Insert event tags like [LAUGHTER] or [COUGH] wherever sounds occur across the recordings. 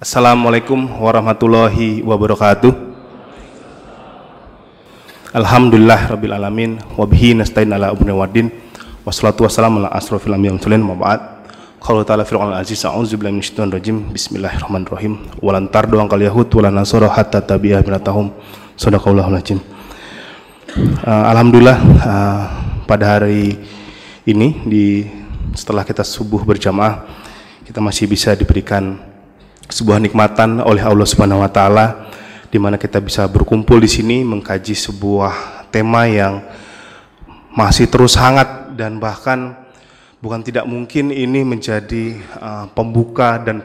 Assalamualaikum warahmatullahi wabarakatuh. Alhamdulillah rabbil alamin wa bihi nasta'in ala umri waddin wassalatu wassalamu ala asrofil anbiya'i wal mursalin wa ba'd. Qala ta'ala fil Qur'anil aziz a'udzu billahi minasyaitonir rajim. Bismillahirrahmanirrahim. Walan tardu angkal yahud wala nasara hatta tabi'a binatahum. Sadaqallahul azim. Uh, Alhamdulillah uh, pada hari ini di setelah kita subuh berjamaah kita masih bisa diberikan sebuah nikmatan oleh Allah Subhanahu wa taala di mana kita bisa berkumpul di sini mengkaji sebuah tema yang masih terus hangat dan bahkan bukan tidak mungkin ini menjadi uh, pembuka dan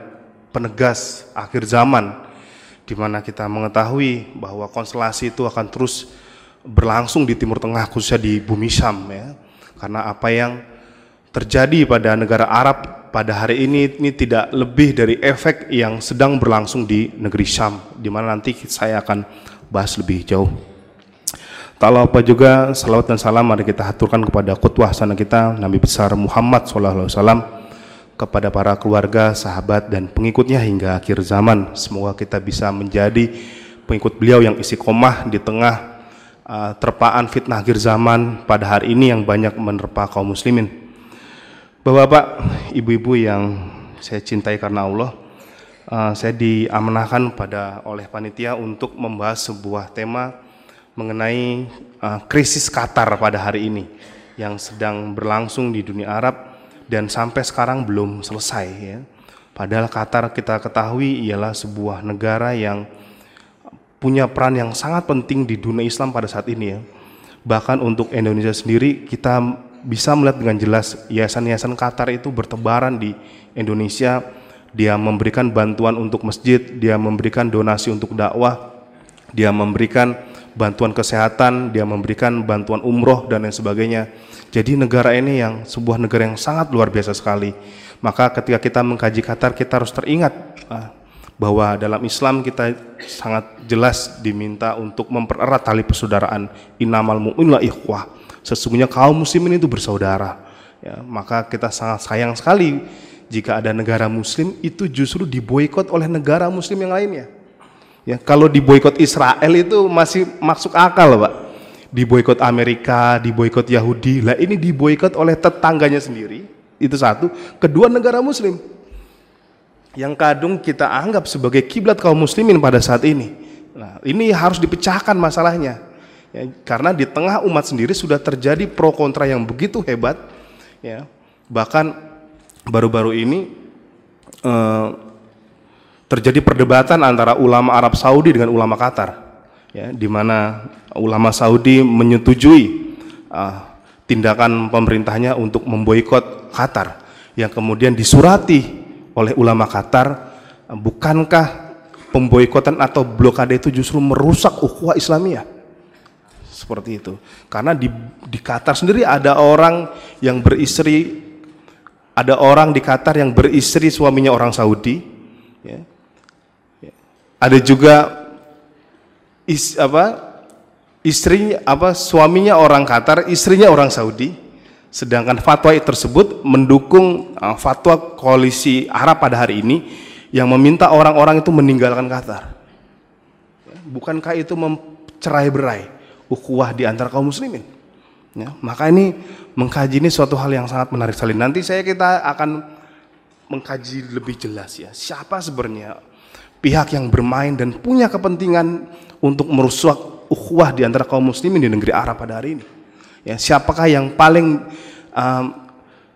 penegas akhir zaman di mana kita mengetahui bahwa konstelasi itu akan terus berlangsung di Timur Tengah khususnya di bumi Syam ya. Karena apa yang terjadi pada negara Arab pada hari ini ini tidak lebih dari efek yang sedang berlangsung di negeri Syam di mana nanti saya akan bahas lebih jauh. Tak lupa juga salawat dan salam mari kita haturkan kepada kutwah sana kita Nabi besar Muhammad SAW kepada para keluarga, sahabat dan pengikutnya hingga akhir zaman. Semoga kita bisa menjadi pengikut beliau yang isi komah di tengah uh, terpaan fitnah akhir zaman pada hari ini yang banyak menerpa kaum muslimin. Bapak-bapak, ibu-ibu yang saya cintai karena Allah, uh, saya diamanahkan pada oleh panitia untuk membahas sebuah tema mengenai uh, krisis Qatar pada hari ini yang sedang berlangsung di dunia Arab dan sampai sekarang belum selesai ya. Padahal Qatar kita ketahui ialah sebuah negara yang punya peran yang sangat penting di dunia Islam pada saat ini ya. Bahkan untuk Indonesia sendiri kita bisa melihat dengan jelas yayasan-yayasan Qatar itu bertebaran di Indonesia. Dia memberikan bantuan untuk masjid, dia memberikan donasi untuk dakwah, dia memberikan bantuan kesehatan, dia memberikan bantuan umroh dan lain sebagainya. Jadi negara ini yang sebuah negara yang sangat luar biasa sekali. Maka ketika kita mengkaji Qatar kita harus teringat ah, bahwa dalam Islam kita sangat jelas diminta untuk mempererat tali persaudaraan. Innamal mu'minuna ikhwah sesungguhnya kaum muslimin itu bersaudara. Ya, maka kita sangat sayang sekali jika ada negara muslim itu justru diboikot oleh negara muslim yang lainnya. Ya, kalau diboikot Israel itu masih masuk akal, Pak. Diboikot Amerika, diboikot Yahudi. Lah ini diboikot oleh tetangganya sendiri. Itu satu. Kedua negara muslim. Yang kadung kita anggap sebagai kiblat kaum muslimin pada saat ini. Nah, ini harus dipecahkan masalahnya. Ya, karena di tengah umat sendiri sudah terjadi pro kontra yang begitu hebat, ya. Bahkan baru-baru ini eh, terjadi perdebatan antara ulama Arab Saudi dengan ulama Qatar, ya, di mana ulama Saudi menyetujui eh, tindakan pemerintahnya untuk memboikot Qatar, yang kemudian disurati oleh ulama Qatar, bukankah pemboikotan atau blokade itu justru merusak ukhuwah Islamiyah? Seperti itu. Karena di di Qatar sendiri ada orang yang beristri ada orang di Qatar yang beristri suaminya orang Saudi ya. ya. Ada juga is, apa istrinya apa suaminya orang Qatar, istrinya orang Saudi. Sedangkan fatwa tersebut mendukung uh, fatwa koalisi Arab pada hari ini yang meminta orang-orang itu meninggalkan Qatar. Ya, bukankah itu mencerai berai? Ukhuwah di antara kaum muslimin. Ya, maka ini mengkaji ini suatu hal yang sangat menarik sekali. Nanti saya kita akan mengkaji lebih jelas ya, siapa sebenarnya pihak yang bermain dan punya kepentingan untuk merusak ukhuwah di antara kaum muslimin di negeri Arab pada hari ini. Ya, siapakah yang paling um,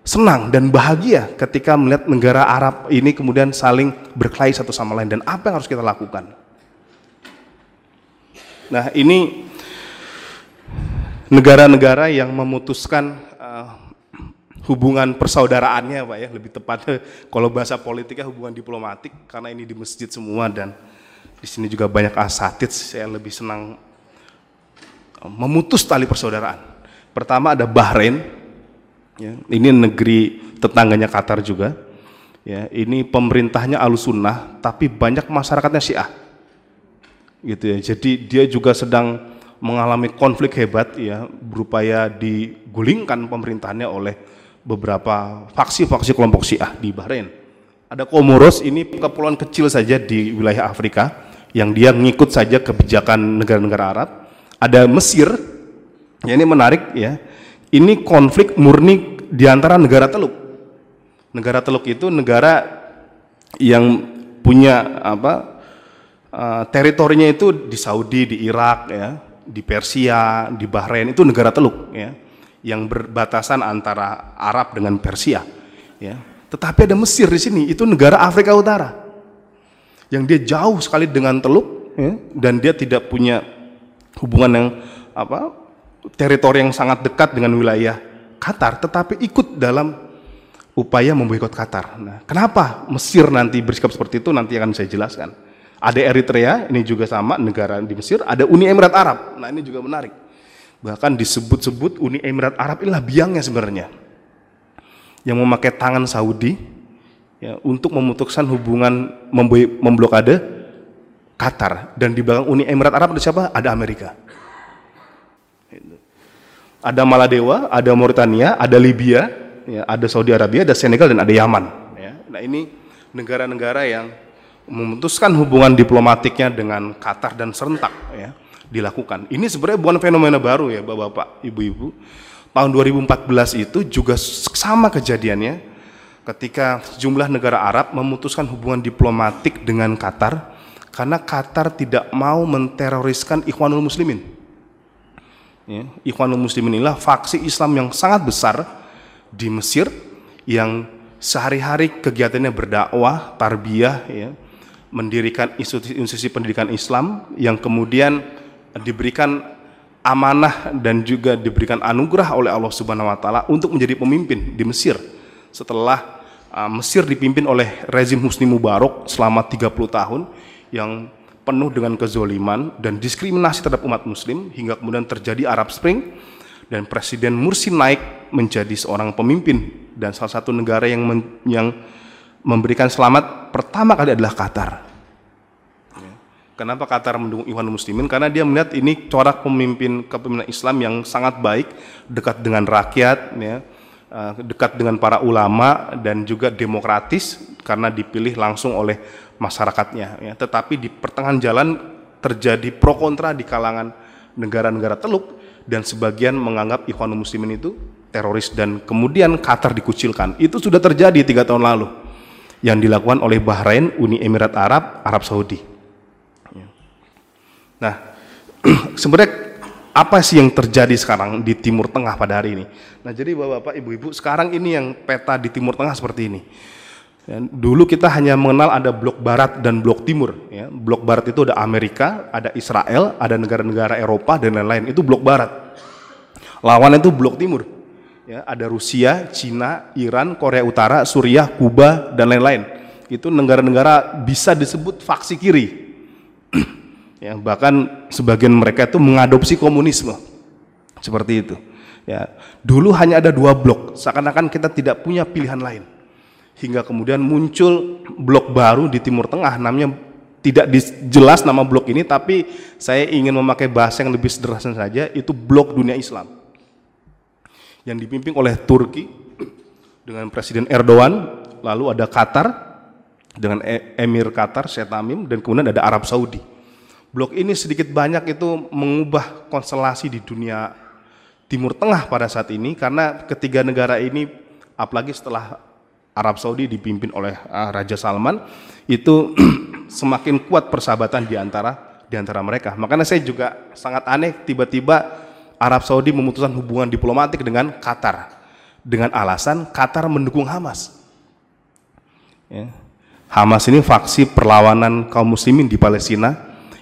senang dan bahagia ketika melihat negara Arab ini kemudian saling berkelahi satu sama lain dan apa yang harus kita lakukan? Nah, ini negara-negara yang memutuskan uh, hubungan persaudaraannya Pak ya lebih tepatnya kalau bahasa politiknya hubungan diplomatik karena ini di masjid semua dan di sini juga banyak asatid saya lebih senang uh, memutus tali persaudaraan. Pertama ada Bahrain, ya, ini negeri tetangganya Qatar juga. Ya, ini pemerintahnya alusunnah, tapi banyak masyarakatnya Syiah. Gitu ya. Jadi dia juga sedang mengalami konflik hebat ya berupaya digulingkan pemerintahannya oleh beberapa faksi-faksi kelompok Syiah di Bahrain. Ada Komoros ini kepulauan kecil saja di wilayah Afrika yang dia ngikut saja kebijakan negara-negara Arab. Ada Mesir, ya ini menarik ya. Ini konflik murni di antara negara Teluk. Negara Teluk itu negara yang punya apa uh, teritorinya itu di Saudi, di Irak, ya, di Persia, di Bahrain itu negara Teluk, ya, yang berbatasan antara Arab dengan Persia, ya. Tetapi ada Mesir di sini, itu negara Afrika Utara. Yang dia jauh sekali dengan teluk ya, dan dia tidak punya hubungan yang apa teritori yang sangat dekat dengan wilayah Qatar, tetapi ikut dalam upaya memboikot Qatar. Nah, kenapa Mesir nanti bersikap seperti itu nanti akan saya jelaskan. Ada Eritrea, ini juga sama negara di Mesir, ada Uni Emirat Arab. Nah, ini juga menarik. Bahkan disebut-sebut Uni Emirat Arab inilah biangnya sebenarnya yang memakai tangan Saudi ya, untuk memutuskan hubungan memblokade Qatar dan di belakang Uni Emirat Arab ada siapa? Ada Amerika. Ada Maladewa, ada Mauritania, ada Libya, ya, ada Saudi Arabia, ada Senegal dan ada Yaman. Ya. Nah ini negara-negara yang memutuskan hubungan diplomatiknya dengan Qatar dan serentak ya, dilakukan. Ini sebenarnya bukan fenomena baru ya Bapak-bapak, Ibu-ibu tahun 2014 itu juga sama kejadiannya ketika sejumlah negara Arab memutuskan hubungan diplomatik dengan Qatar karena Qatar tidak mau menteroriskan Ikhwanul Muslimin. Ya, Ikhwanul Muslimin inilah faksi Islam yang sangat besar di Mesir yang sehari-hari kegiatannya berdakwah, tarbiyah, ya, mendirikan institusi pendidikan Islam yang kemudian diberikan amanah dan juga diberikan anugerah oleh Allah Subhanahu wa taala untuk menjadi pemimpin di Mesir. Setelah uh, Mesir dipimpin oleh rezim Husni Mubarak selama 30 tahun yang penuh dengan kezoliman dan diskriminasi terhadap umat muslim hingga kemudian terjadi Arab Spring dan Presiden Mursi naik menjadi seorang pemimpin dan salah satu negara yang men, yang memberikan selamat pertama kali adalah Qatar Kenapa Qatar mendukung Ikhwan Muslimin? Karena dia melihat ini corak pemimpin kepemimpinan Islam yang sangat baik, dekat dengan rakyat, ya, eh, dekat dengan para ulama dan juga demokratis karena dipilih langsung oleh masyarakatnya. Ya. Tetapi di pertengahan jalan terjadi pro kontra di kalangan negara-negara teluk dan sebagian menganggap Ikhwan Muslimin itu teroris dan kemudian Qatar dikucilkan. Itu sudah terjadi tiga tahun lalu yang dilakukan oleh Bahrain, Uni Emirat Arab, Arab Saudi. Nah, [CLEARS THROAT] sebenarnya apa sih yang terjadi sekarang di Timur Tengah pada hari ini? Nah, jadi Bapak-bapak, Ibu-ibu, sekarang ini yang peta di Timur Tengah seperti ini. Ya, dulu kita hanya mengenal ada blok barat dan blok timur. Ya. Blok barat itu ada Amerika, ada Israel, ada negara-negara Eropa dan lain-lain. Itu blok barat. Lawan itu blok timur. Ya, ada Rusia, Cina, Iran, Korea Utara, Suriah, Kuba dan lain-lain. Itu negara-negara bisa disebut faksi kiri. [CLEARS THROAT] Ya, bahkan sebagian mereka itu mengadopsi komunisme. Seperti itu. Ya, dulu hanya ada dua blok, seakan-akan kita tidak punya pilihan lain. Hingga kemudian muncul blok baru di Timur Tengah namanya tidak jelas nama blok ini tapi saya ingin memakai bahasa yang lebih sederhana saja itu blok dunia Islam yang dipimpin oleh Turki dengan Presiden Erdogan lalu ada Qatar dengan e-, Emir Qatar Syed Tamim dan kemudian ada Arab Saudi Blok ini sedikit banyak itu mengubah konstelasi di dunia Timur Tengah pada saat ini karena ketiga negara ini apalagi setelah Arab Saudi dipimpin oleh uh, Raja Salman itu [CLEARS THROAT] semakin kuat persahabatan di antara di antara mereka. Makanya saya juga sangat aneh tiba-tiba Arab Saudi memutuskan hubungan diplomatik dengan Qatar dengan alasan Qatar mendukung Hamas. Ya. Hamas ini faksi perlawanan kaum muslimin di Palestina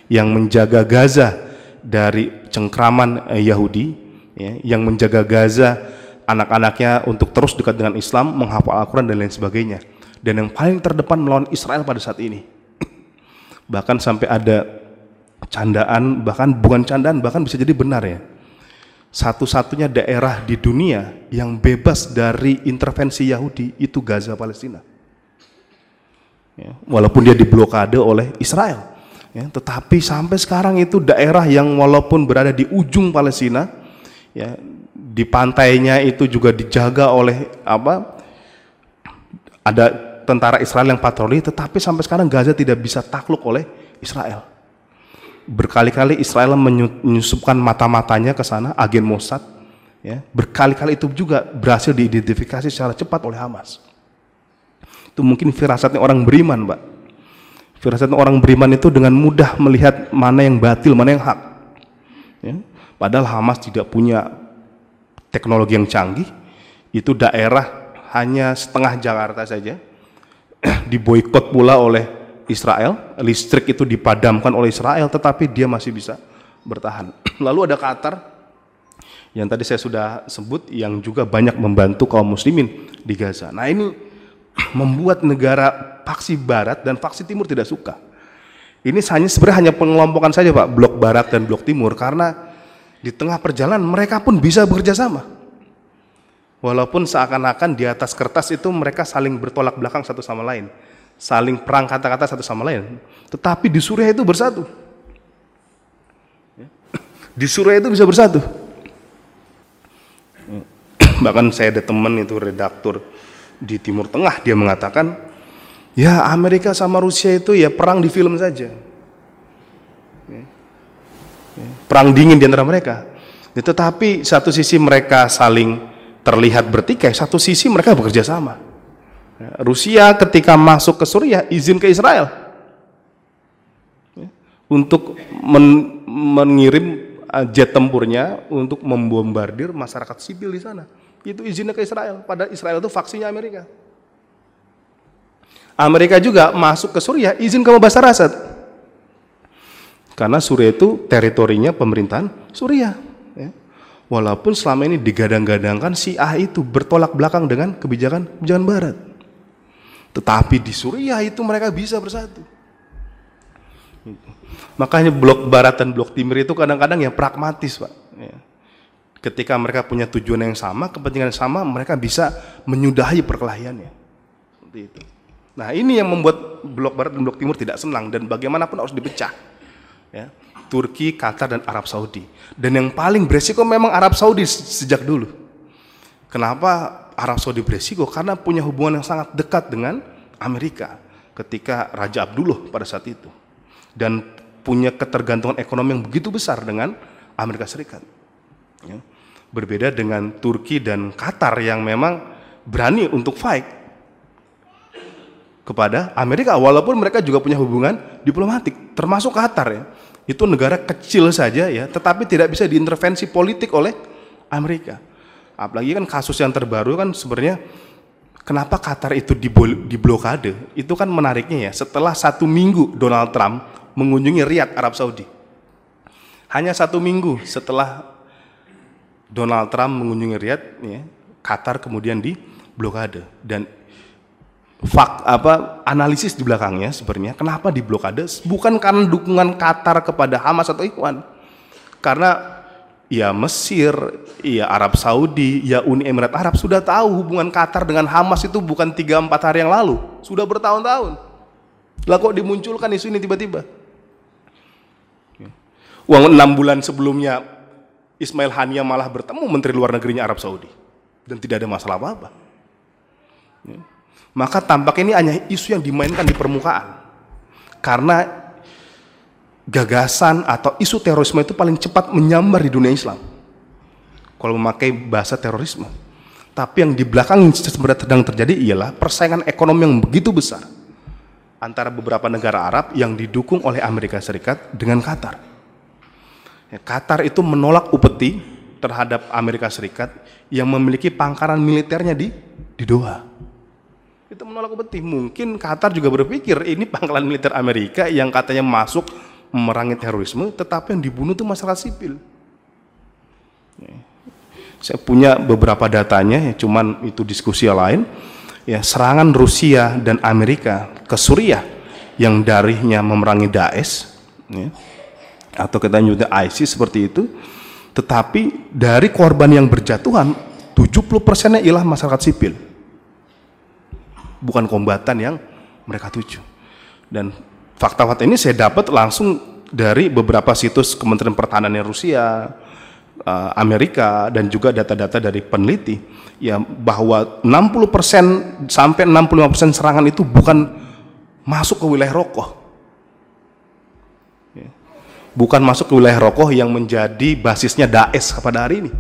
yang menjaga Gaza dari cengkraman eh, Yahudi, ya, yang menjaga Gaza anak-anaknya untuk terus dekat dengan Islam, menghafal Al-Quran dan lain sebagainya. Dan yang paling terdepan melawan Israel pada saat ini. bahkan sampai ada candaan, bahkan bukan candaan, bahkan bisa jadi benar ya. Satu-satunya daerah di dunia yang bebas dari intervensi Yahudi itu Gaza Palestina. Ya, walaupun dia diblokade oleh Israel. Ya, tetapi sampai sekarang itu daerah yang walaupun berada di ujung Palestina, ya, di pantainya itu juga dijaga oleh apa? Ada tentara Israel yang patroli, tetapi sampai sekarang Gaza tidak bisa takluk oleh Israel. Berkali-kali Israel menyusupkan mata-matanya ke sana, agen Mossad, ya, berkali-kali itu juga berhasil diidentifikasi secara cepat oleh Hamas. Itu mungkin firasatnya orang beriman, Pak. Firasatnya orang beriman itu dengan mudah melihat mana yang batil, mana yang hak. Ya. Padahal Hamas tidak punya teknologi yang canggih, itu daerah hanya setengah Jakarta saja, [CLEARS THROAT] diboykot pula oleh Israel, listrik itu dipadamkan oleh Israel, tetapi dia masih bisa bertahan. [CLEARS THROAT] Lalu ada Qatar, yang tadi saya sudah sebut, yang juga banyak membantu kaum muslimin di Gaza. Nah ini [CLEARS THROAT] membuat negara faksi barat dan faksi timur tidak suka. Ini hanya sebenarnya hanya pengelompokan saja Pak, blok barat dan blok timur karena di tengah perjalanan mereka pun bisa bekerja sama. Walaupun seakan-akan di atas kertas itu mereka saling bertolak belakang satu sama lain, saling perang kata-kata satu sama lain. Tetapi di Suriah itu bersatu. Di Suriah itu bisa bersatu. Bahkan saya ada teman itu redaktur di Timur Tengah dia mengatakan ya Amerika sama Rusia itu ya perang di film saja perang dingin di antara mereka tetapi satu sisi mereka saling terlihat bertikai satu sisi mereka bekerja sama Rusia ketika masuk ke Suriah izin ke Israel untuk men mengirim uh, jet tempurnya untuk membombardir masyarakat sipil di sana itu izinnya ke Israel. Pada Israel itu faksinya Amerika. Amerika juga masuk ke Suriah izin ke Bashar Assad. Karena Suriah itu teritorinya pemerintahan Suriah. Ya. Walaupun selama ini digadang-gadangkan si A itu bertolak belakang dengan kebijakan kebijakan Barat. Tetapi di Suriah itu mereka bisa bersatu. Makanya blok Barat dan blok Timur itu kadang-kadang yang pragmatis, Pak. Ya ketika mereka punya tujuan yang sama, kepentingan yang sama, mereka bisa menyudahi perkelahiannya. Seperti itu. Nah, ini yang membuat blok barat dan blok timur tidak senang dan bagaimanapun harus dipecah. Ya. Turki, Qatar dan Arab Saudi. Dan yang paling beresiko memang Arab Saudi sejak dulu. Kenapa Arab Saudi beresiko? Karena punya hubungan yang sangat dekat dengan Amerika ketika Raja Abdullah pada saat itu. Dan punya ketergantungan ekonomi yang begitu besar dengan Amerika Serikat. Ya. Berbeda dengan Turki dan Qatar yang memang berani untuk fight kepada Amerika walaupun mereka juga punya hubungan diplomatik termasuk Qatar ya. Itu negara kecil saja ya, tetapi tidak bisa diintervensi politik oleh Amerika. Apalagi kan kasus yang terbaru kan sebenarnya kenapa Qatar itu diblokade? Itu kan menariknya ya, setelah satu minggu Donald Trump mengunjungi Riyadh, Arab Saudi. Hanya satu minggu setelah Donald Trump mengunjungi Riyadh, ya, Qatar kemudian di blokade dan fak apa analisis di belakangnya sebenarnya kenapa di blokade bukan karena dukungan Qatar kepada Hamas atau Ikhwan karena ya Mesir, ya Arab Saudi, ya Uni Emirat Arab sudah tahu hubungan Qatar dengan Hamas itu bukan 3-4 hari yang lalu, sudah bertahun-tahun. Lah kok dimunculkan isu ini tiba-tiba? Uang enam bulan sebelumnya Ismail Hania malah bertemu Menteri Luar Negerinya Arab Saudi dan tidak ada masalah apa-apa. Ya. Maka tampaknya ini hanya isu yang dimainkan di permukaan. Karena gagasan atau isu terorisme itu paling cepat menyambar di dunia Islam. Kalau memakai bahasa terorisme. Tapi yang di belakang yang sedang terjadi ialah persaingan ekonomi yang begitu besar antara beberapa negara Arab yang didukung oleh Amerika Serikat dengan Qatar. Ya, Qatar itu menolak upeti terhadap Amerika Serikat yang memiliki pangkalan militernya di di Doha. Itu menolak upeti. Mungkin Qatar juga berpikir ini pangkalan militer Amerika yang katanya masuk memerangi terorisme, tetapi yang dibunuh itu masyarakat sipil. Ya. Saya punya beberapa datanya, ya, cuman itu diskusi yang lain. Ya, serangan Rusia dan Amerika ke Suriah yang darinya memerangi Daesh, ya, atau kita nyebutnya ISIS seperti itu tetapi dari korban yang berjatuhan 70 persennya ialah masyarakat sipil bukan kombatan yang mereka tuju dan fakta-fakta ini saya dapat langsung dari beberapa situs Kementerian Pertahanan Rusia uh, Amerika dan juga data-data dari peneliti ya bahwa 60% sampai 65% serangan itu bukan masuk ke wilayah rokok. Ya. Bukan masuk ke wilayah rokok yang menjadi basisnya Daesh pada hari ini.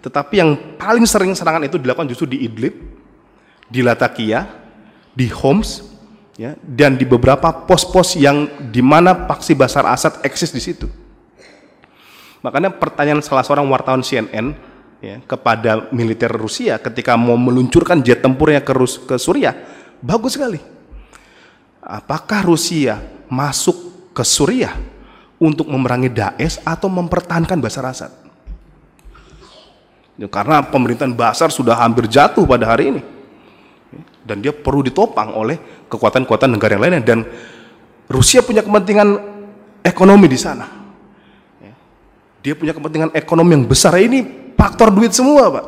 Tetapi yang paling sering serangan itu dilakukan justru di Idlib, di Latakia, di Homs, ya, dan di beberapa pos-pos yang di mana paksi Basar Asad eksis di situ. Makanya pertanyaan salah seorang wartawan CNN ya, kepada militer Rusia ketika mau meluncurkan jet tempurnya ke, Rus ke Suriah, bagus sekali. Apakah Rusia masuk ke Suriah untuk memerangi Daesh atau mempertahankan Basar Asad? Ya, karena pemerintahan Basar sudah hampir jatuh pada hari ini. Dan dia perlu ditopang oleh kekuatan-kekuatan negara yang lainnya. Dan Rusia punya kepentingan ekonomi di sana dia punya kepentingan ekonomi yang besar. Ini faktor duit semua, Pak.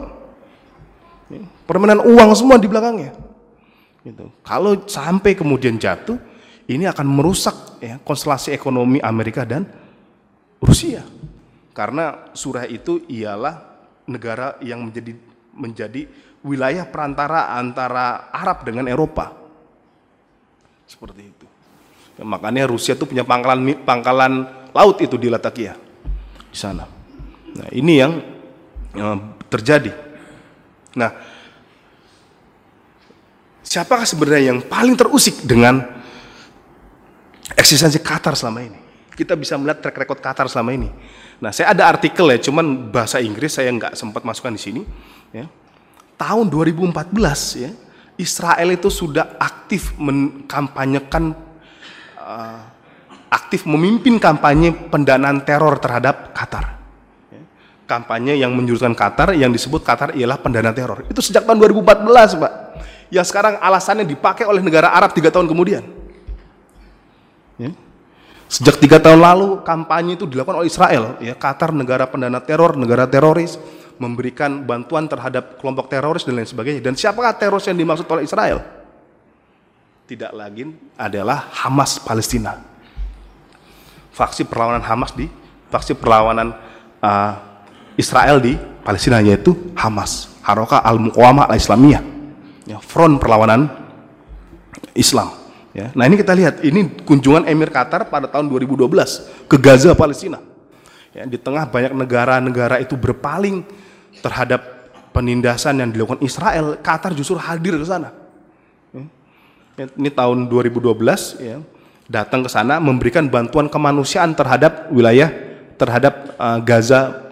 Permainan uang semua di belakangnya. Gitu. Kalau sampai kemudian jatuh, ini akan merusak ya, konstelasi ekonomi Amerika dan Rusia. Karena surah itu ialah negara yang menjadi menjadi wilayah perantara antara Arab dengan Eropa. Seperti itu. Ya, makanya Rusia itu punya pangkalan pangkalan laut itu di Latakia di sana. Nah, ini yang, yang terjadi. Nah, siapakah sebenarnya yang paling terusik dengan eksistensi Qatar selama ini? Kita bisa melihat track record Qatar selama ini. Nah, saya ada artikel ya, cuman bahasa Inggris saya nggak sempat masukkan di sini. Ya. Tahun 2014 ya, Israel itu sudah aktif mengkampanyekan uh, aktif memimpin kampanye pendanaan teror terhadap Qatar. Ya. Kampanye yang menjuruskan Qatar yang disebut Qatar ialah pendana teror. Itu sejak tahun 2014, Pak. Yang sekarang alasannya dipakai oleh negara Arab tiga tahun kemudian. Ya. Sejak tiga tahun lalu kampanye itu dilakukan oleh Israel. Ya, Qatar negara pendana teror, negara teroris, memberikan bantuan terhadap kelompok teroris dan lain sebagainya. Dan siapakah teroris yang dimaksud oleh Israel? Tidak lagi adalah Hamas Palestina faksi perlawanan Hamas di faksi perlawanan uh, Israel di Palestina yaitu Hamas, Haroka Al-Muqawamah Al-Islamiyah. Ya, front perlawanan Islam. Ya. Nah ini kita lihat, ini kunjungan Emir Qatar pada tahun 2012 ke Gaza, Palestina. Ya, di tengah banyak negara-negara itu berpaling terhadap penindasan yang dilakukan Israel, Qatar justru hadir ke sana. Ya. Ini tahun 2012, ya, datang ke sana memberikan bantuan kemanusiaan terhadap wilayah terhadap uh, Gaza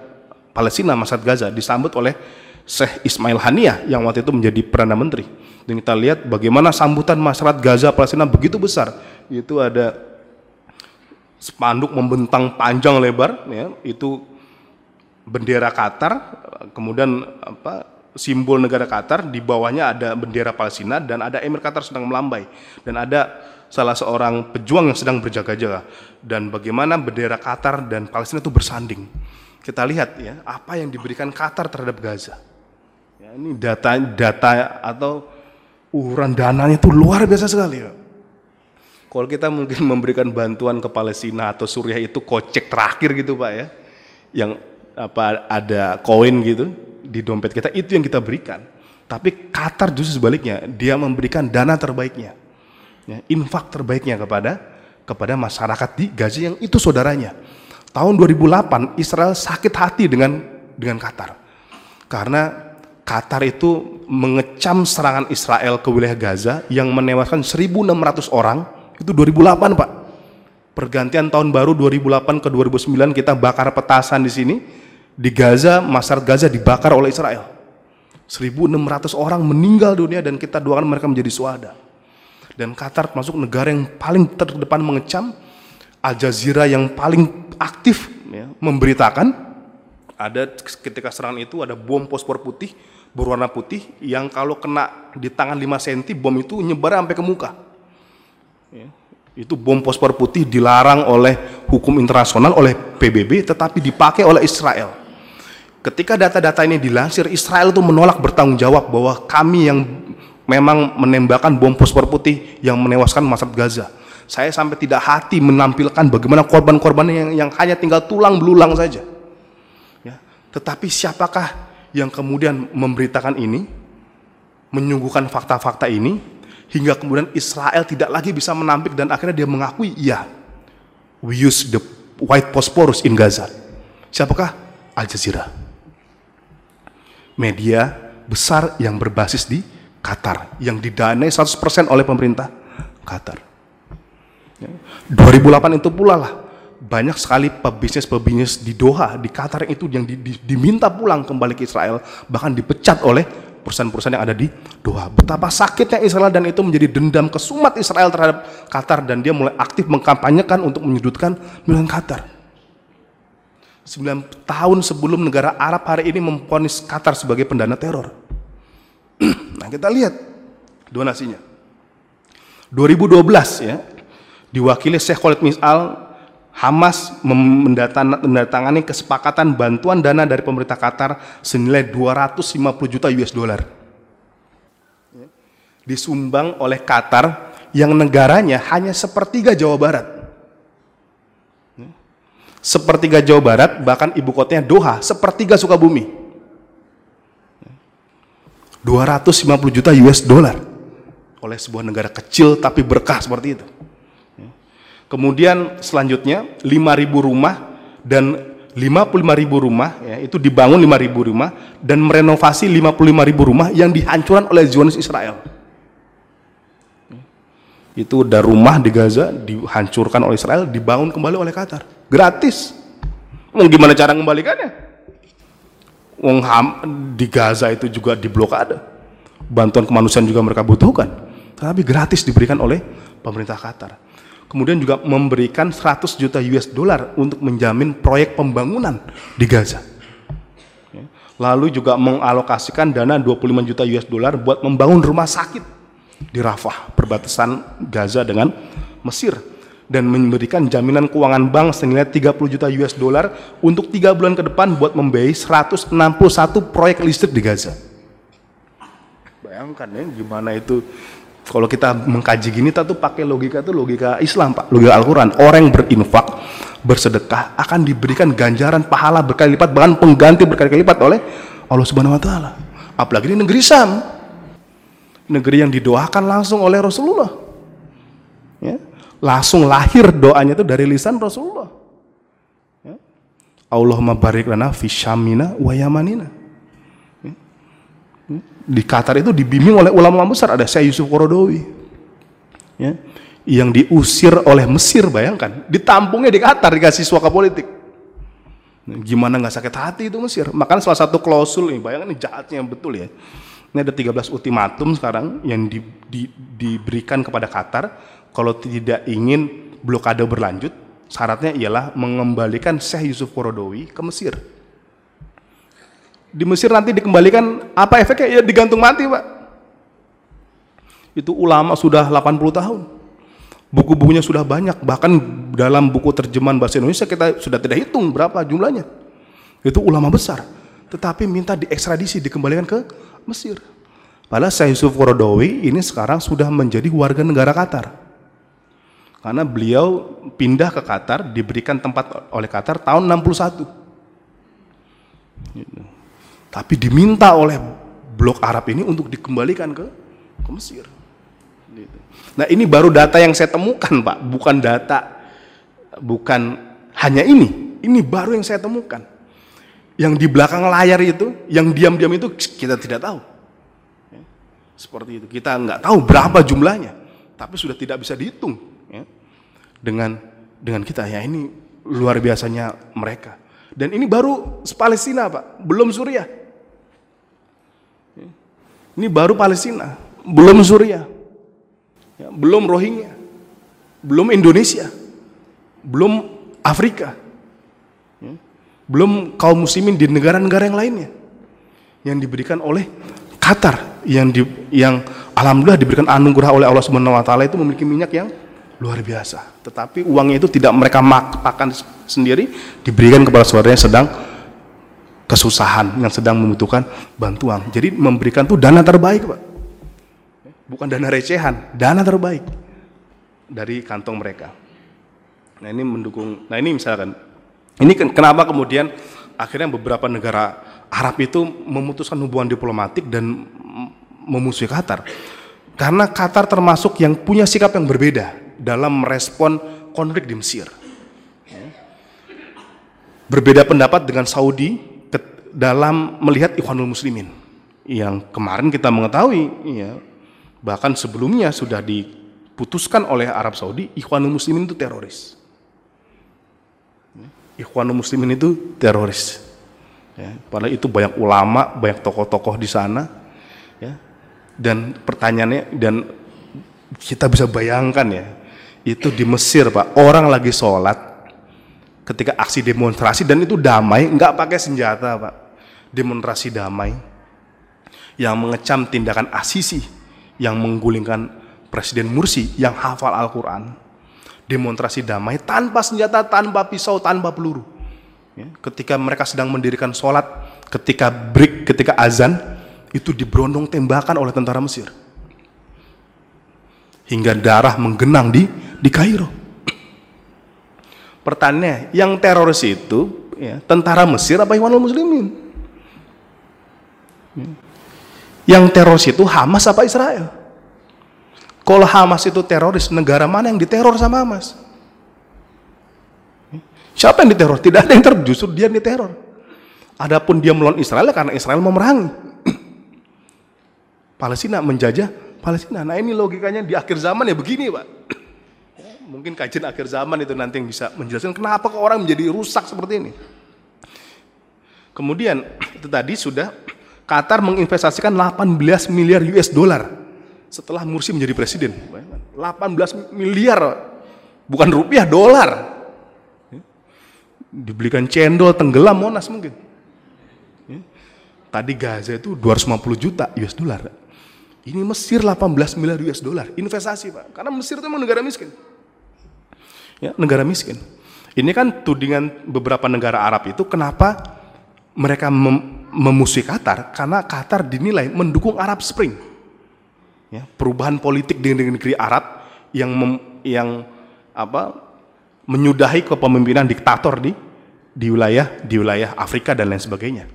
Palestina Masjid Gaza disambut oleh Syekh Ismail Haniyah yang waktu itu menjadi perdana menteri dan kita lihat bagaimana sambutan masyarakat Gaza Palestina begitu besar itu ada spanduk membentang panjang lebar ya, itu bendera Qatar kemudian apa simbol negara Qatar di bawahnya ada bendera Palestina dan ada Emir Qatar sedang melambai dan ada salah seorang pejuang yang sedang berjaga-jaga dan bagaimana bendera Qatar dan Palestina itu bersanding. Kita lihat ya apa yang diberikan Qatar terhadap Gaza. Ya, ini data data atau ukuran dananya itu luar biasa sekali. Ya. Kalau kita mungkin memberikan bantuan ke Palestina atau Suriah itu kocek terakhir gitu Pak ya. Yang apa ada koin gitu di dompet kita itu yang kita berikan. Tapi Qatar justru sebaliknya, dia memberikan dana terbaiknya ya, infak terbaiknya kepada kepada masyarakat di Gaza yang itu saudaranya. Tahun 2008 Israel sakit hati dengan dengan Qatar. Karena Qatar itu mengecam serangan Israel ke wilayah Gaza yang menewaskan 1.600 orang itu 2008 Pak. Pergantian tahun baru 2008 ke 2009 kita bakar petasan di sini di Gaza, masyarakat Gaza dibakar oleh Israel. 1.600 orang meninggal dunia dan kita doakan mereka menjadi suada dan Qatar termasuk negara yang paling terdepan mengecam Al Jazeera yang paling aktif ya, memberitakan ada ketika serangan itu ada bom fosfor putih berwarna putih yang kalau kena di tangan 5 cm bom itu nyebar sampai ke muka. Ya, itu bom fosfor putih dilarang oleh hukum internasional oleh PBB tetapi dipakai oleh Israel ketika data-data ini dilansir Israel itu menolak bertanggung jawab bahwa kami yang memang menembakkan bom fosfor putih yang menewaskan masyarakat Gaza. Saya sampai tidak hati menampilkan bagaimana korban-korban yang, yang hanya tinggal tulang belulang saja. Ya. Tetapi siapakah yang kemudian memberitakan ini, menyuguhkan fakta-fakta ini, hingga kemudian Israel tidak lagi bisa menampik dan akhirnya dia mengakui, iya, we use the white phosphorus in Gaza. Siapakah? Al Jazeera. Media besar yang berbasis di Qatar, yang didanai 100% oleh pemerintah Qatar. 2008 itu pula lah banyak sekali pebisnis-pebisnis di Doha, di Qatar itu yang di, di, diminta pulang kembali ke Israel, bahkan dipecat oleh perusahaan-perusahaan yang ada di Doha. Betapa sakitnya Israel dan itu menjadi dendam kesumat Israel terhadap Qatar dan dia mulai aktif mengkampanyekan untuk menyudutkan Milan Qatar. 9 tahun sebelum negara Arab hari ini memponis Qatar sebagai pendana teror. [CLEARS THROAT] nah kita lihat donasinya. 2012 ya, diwakili Syekh Khalid Mis'al Hamas mendatangani kesepakatan bantuan dana dari pemerintah Qatar senilai 250 juta US dollar. Disumbang oleh Qatar yang negaranya hanya sepertiga Jawa Barat. Sepertiga Jawa Barat, bahkan ibu kotanya Doha, sepertiga Sukabumi. 250 juta US dollar oleh sebuah negara kecil tapi berkah seperti itu. Kemudian selanjutnya 5.000 rumah dan 55.000 rumah ya, itu dibangun 5.000 rumah dan merenovasi 55.000 rumah yang dihancurkan oleh Zionis Israel. Itu udah rumah di Gaza dihancurkan oleh Israel, dibangun kembali oleh Qatar. Gratis. Mau gimana cara mengembalikannya? Wong di Gaza itu juga diblokade. Bantuan kemanusiaan juga mereka butuhkan. Tapi gratis diberikan oleh pemerintah Qatar kemudian juga memberikan 100 juta US dollar untuk menjamin proyek pembangunan di Gaza. Ya. Lalu juga mengalokasikan dana 25 juta US dollar buat membangun rumah sakit di Rafah, perbatasan Gaza dengan Mesir dan memberikan jaminan keuangan bank senilai 30 juta US dollar untuk tiga bulan ke depan buat membiayai 161 proyek listrik di Gaza. Bayangkan ya gimana itu kalau kita mengkaji gini, kita tuh pakai logika itu logika Islam, Pak. Logika Al-Quran. Orang yang berinfak, bersedekah, akan diberikan ganjaran pahala berkali lipat, bahkan pengganti berkali-kali lipat oleh Allah Subhanahu Wa Taala. Apalagi ini negeri Sam, negeri yang didoakan langsung oleh Rasulullah. Ya. Langsung lahir doanya itu dari lisan Rasulullah. Ya. Allahumma barik lana fi syamina wa yamanina. Di Qatar itu dibimbing oleh ulama besar. Ada Syekh Yusuf Korodowi ya, yang diusir oleh Mesir bayangkan. Ditampungnya di Qatar dikasih suaka politik. Gimana nggak sakit hati itu Mesir? Makanya salah satu klausul ini bayangkan ini jahatnya yang betul ya. Ini ada 13 ultimatum sekarang yang di, di, diberikan kepada Qatar kalau tidak ingin blokade berlanjut syaratnya ialah mengembalikan Syekh Yusuf Korodowi ke Mesir. Di Mesir nanti dikembalikan apa efeknya? Ya digantung mati pak. Itu ulama sudah 80 tahun. Buku-bukunya sudah banyak. Bahkan dalam buku terjemahan bahasa Indonesia kita sudah tidak hitung berapa jumlahnya. Itu ulama besar. Tetapi minta diekstradisi dikembalikan ke Mesir. Padahal Syekh Yusuf Korodowi ini sekarang sudah menjadi warga negara Qatar karena beliau pindah ke Qatar diberikan tempat oleh Qatar tahun 61 gitu tapi diminta oleh blok Arab ini untuk dikembalikan ke ke Mesir. Gitu. Nah ini baru data yang saya temukan Pak, bukan data, bukan hanya ini, ini baru yang saya temukan. Yang di belakang layar itu, yang diam-diam itu kita tidak tahu. Ya, seperti itu, kita nggak tahu berapa jumlahnya, tapi sudah tidak bisa dihitung. Dengan dengan kita. Ya ini luar biasanya mereka. Dan ini baru Palestina Pak, belum Suriah. Ini baru Palestina, belum Suriah, ya, belum Rohingya, belum Indonesia, belum Afrika, ya, belum kaum muslimin di negara-negara yang lainnya. Yang diberikan oleh Qatar. Yang di, yang alhamdulillah diberikan anugerah oleh Allah Subhanahu wa taala itu memiliki minyak yang luar biasa. Tetapi uangnya itu tidak mereka makan sendiri, diberikan kepada saudaranya sedang kesusahan yang sedang membutuhkan bantuan. Jadi memberikan tuh dana terbaik, Pak. Bukan dana recehan, dana terbaik dari kantong mereka. Nah, ini mendukung. Nah, ini misalkan ini kenapa kemudian akhirnya beberapa negara Arab itu memutuskan hubungan diplomatik dan memusuhi Qatar. Karena Qatar termasuk yang punya sikap yang berbeda dalam merespon konflik di Mesir. Berbeda pendapat dengan Saudi dalam melihat Ikhwanul Muslimin yang kemarin kita mengetahui ya, bahkan sebelumnya sudah diputuskan oleh Arab Saudi Ikhwanul Muslimin itu teroris. Ikhwanul Muslimin itu teroris. Ya, padahal itu banyak ulama, banyak tokoh-tokoh di sana. Ya, dan pertanyaannya dan kita bisa bayangkan ya, itu di Mesir pak, orang lagi sholat ketika aksi demonstrasi dan itu damai, nggak pakai senjata pak, demonstrasi damai yang mengecam tindakan asisi yang menggulingkan Presiden Mursi yang hafal Al-Quran. Demonstrasi damai tanpa senjata, tanpa pisau, tanpa peluru. Ya, ketika mereka sedang mendirikan sholat ketika break, ketika azan itu diberondong tembakan oleh tentara Mesir hingga darah menggenang di di Kairo pertanyaannya yang teroris itu ya, tentara Mesir apa Ikhwanul Muslimin ya. Yang teroris itu Hamas apa Israel? Kalau Hamas itu teroris, negara mana yang diteror sama Hamas? Siapa yang diteror? Tidak ada yang teror, dia yang diteror. Adapun dia melawan Israel karena Israel memerangi. [CLEARS THROAT] Palestina menjajah Palestina. Nah ini logikanya di akhir zaman ya begini Pak. [CLEARS THROAT] Mungkin kajian akhir zaman itu nanti yang bisa menjelaskan kenapa kok orang menjadi rusak seperti ini. Kemudian [CLEARS THROAT] itu tadi sudah Qatar menginvestasikan 18 miliar US dollar setelah Mursi menjadi presiden. 18 miliar, bukan rupiah, dolar. Dibelikan cendol, tenggelam Monas mungkin. Tadi Gaza itu 250 juta US dollar. Ini Mesir 18 miliar US dollar, investasi Pak. Karena Mesir itu memang negara miskin. Ya, negara miskin. Ini kan tudingan beberapa negara Arab itu kenapa mereka mem memusuhi Qatar karena Qatar dinilai mendukung Arab Spring. Ya, perubahan politik di negeri Arab yang mem, yang apa menyudahi kepemimpinan diktator di di wilayah di wilayah Afrika dan lain sebagainya.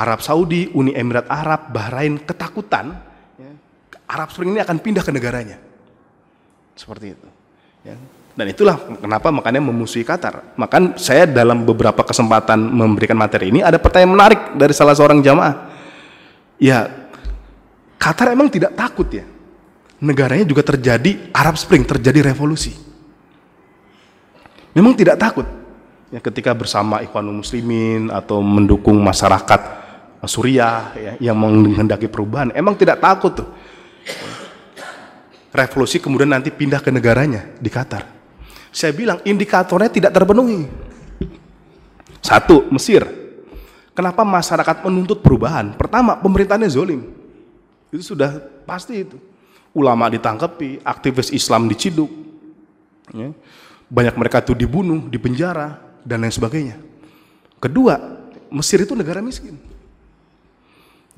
Arab Saudi, Uni Emirat Arab, Bahrain ketakutan ya, Arab Spring ini akan pindah ke negaranya. Seperti itu. Ya. Dan itulah kenapa makanya memusuhi Qatar. Maka saya dalam beberapa kesempatan memberikan materi ini ada pertanyaan menarik dari salah seorang jamaah. Ya, Qatar emang tidak takut ya. Negaranya juga terjadi Arab Spring, terjadi revolusi. Memang tidak takut. Ya, ketika bersama Ikhwanul Muslimin atau mendukung masyarakat Suriah ya, yang menghendaki perubahan, emang tidak takut tuh. Revolusi kemudian nanti pindah ke negaranya di Qatar. Saya bilang indikatornya tidak terpenuhi. Satu, Mesir. Kenapa masyarakat menuntut perubahan? Pertama, pemerintahnya zolim. Itu sudah pasti itu. Ulama ditangkapi, aktivis Islam diciduk. Ya. Banyak mereka itu dibunuh, dipenjara, dan lain sebagainya. Kedua, Mesir itu negara miskin.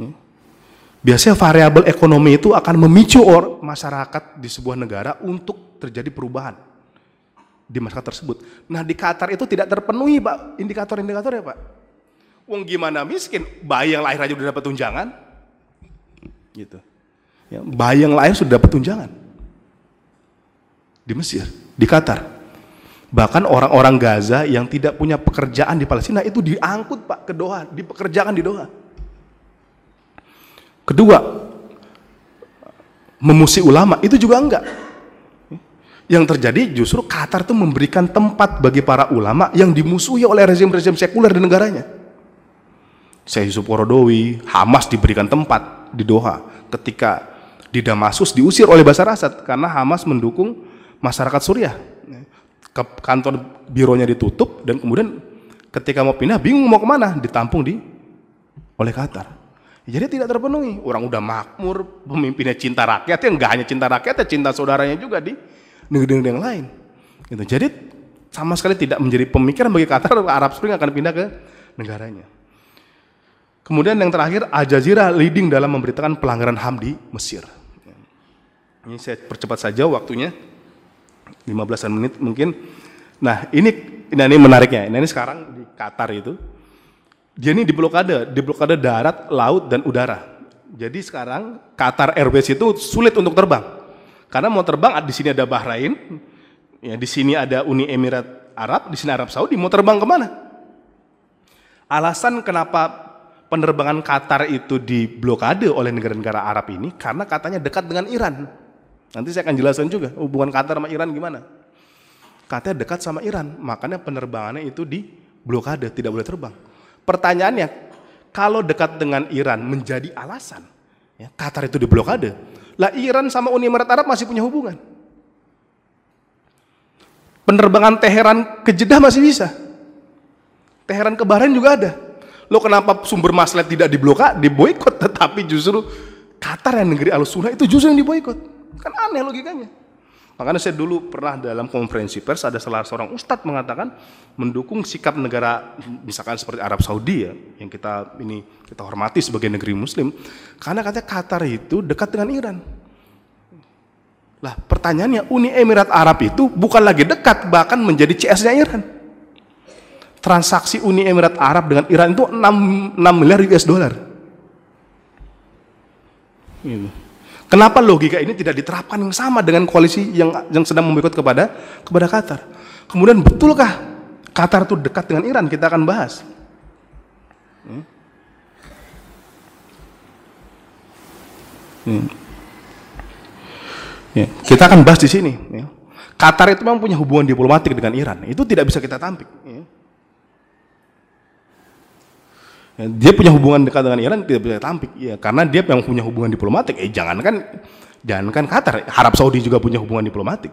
Ya. Biasanya variabel ekonomi itu akan memicu or masyarakat di sebuah negara untuk terjadi perubahan di masyarakat tersebut. Nah di Qatar itu tidak terpenuhi pak indikator-indikator ya pak. Wong gimana miskin, bayi yang lahir aja udah dapat tunjangan, gitu. Ya, bayi yang lahir sudah dapat tunjangan di Mesir, di Qatar. Bahkan orang-orang Gaza yang tidak punya pekerjaan di Palestina itu diangkut pak ke Doha, dipekerjakan di Doha. Kedua, memusi ulama itu juga enggak yang terjadi justru Qatar itu memberikan tempat bagi para ulama yang dimusuhi oleh rezim-rezim sekuler di negaranya. Syekh Yusuf Qorodowi, Hamas diberikan tempat di Doha ketika di Damaskus diusir oleh Basar Asad karena Hamas mendukung masyarakat Suriah. Ke kantor bironya ditutup dan kemudian ketika mau pindah bingung mau ke mana ditampung di oleh Qatar. Jadi tidak terpenuhi. Orang udah makmur, pemimpinnya cinta rakyat, ya enggak hanya cinta rakyat, ya cinta saudaranya juga di negeri-negeri yang lain. Gitu. Jadi sama sekali tidak menjadi pemikiran bagi Qatar Arab Spring akan pindah ke negaranya. Kemudian yang terakhir Al Jazeera leading dalam memberitakan pelanggaran HAM di Mesir. Ini saya percepat saja waktunya 15 menit mungkin. Nah ini nah ini menariknya. Nah, ini sekarang di Qatar itu dia ini diblokade, diblokade darat, laut dan udara. Jadi sekarang Qatar Airways itu sulit untuk terbang. Karena mau terbang di sini ada Bahrain, ya di sini ada Uni Emirat Arab, di sini Arab Saudi, mau terbang ke mana? Alasan kenapa penerbangan Qatar itu diblokade oleh negara-negara Arab ini karena katanya dekat dengan Iran. Nanti saya akan jelaskan juga hubungan Qatar sama Iran gimana. Katanya dekat sama Iran, makanya penerbangannya itu diblokade, tidak boleh terbang. Pertanyaannya, kalau dekat dengan Iran menjadi alasan, ya, Qatar itu diblokade, lah Iran sama Uni Emirat Arab masih punya hubungan. Penerbangan Teheran ke Jeddah masih bisa. Teheran ke Bahrain juga ada. Lo kenapa sumber masalah tidak diblokade, diboikot, [LAUGHS] tetapi justru Qatar yang negeri al itu justru yang diboikot. Kan aneh logikanya. Makanya saya dulu pernah dalam konferensi pers ada salah seorang ustadz mengatakan mendukung sikap negara misalkan seperti Arab Saudi ya yang kita ini kita hormati sebagai negeri muslim karena katanya Qatar itu dekat dengan Iran. Lah pertanyaannya Uni Emirat Arab itu bukan lagi dekat bahkan menjadi CS-nya Iran transaksi Uni Emirat Arab dengan Iran itu 6, 6 miliar US dollar. Gitu. Kenapa logika ini tidak diterapkan yang sama dengan koalisi yang yang sedang memboikot kepada kepada Qatar? Kemudian betulkah Qatar itu dekat dengan Iran? Kita akan bahas. Hmm. Hmm. Ya, kita akan bahas di sini. Ya. Qatar itu memang punya hubungan diplomatik dengan Iran. Itu tidak bisa kita tampik. Ya. Dia punya hubungan dekat dengan Iran tidak bisa tampik ya karena dia yang punya hubungan diplomatik. Eh jangankan jangankan Qatar Arab Saudi juga punya hubungan diplomatik.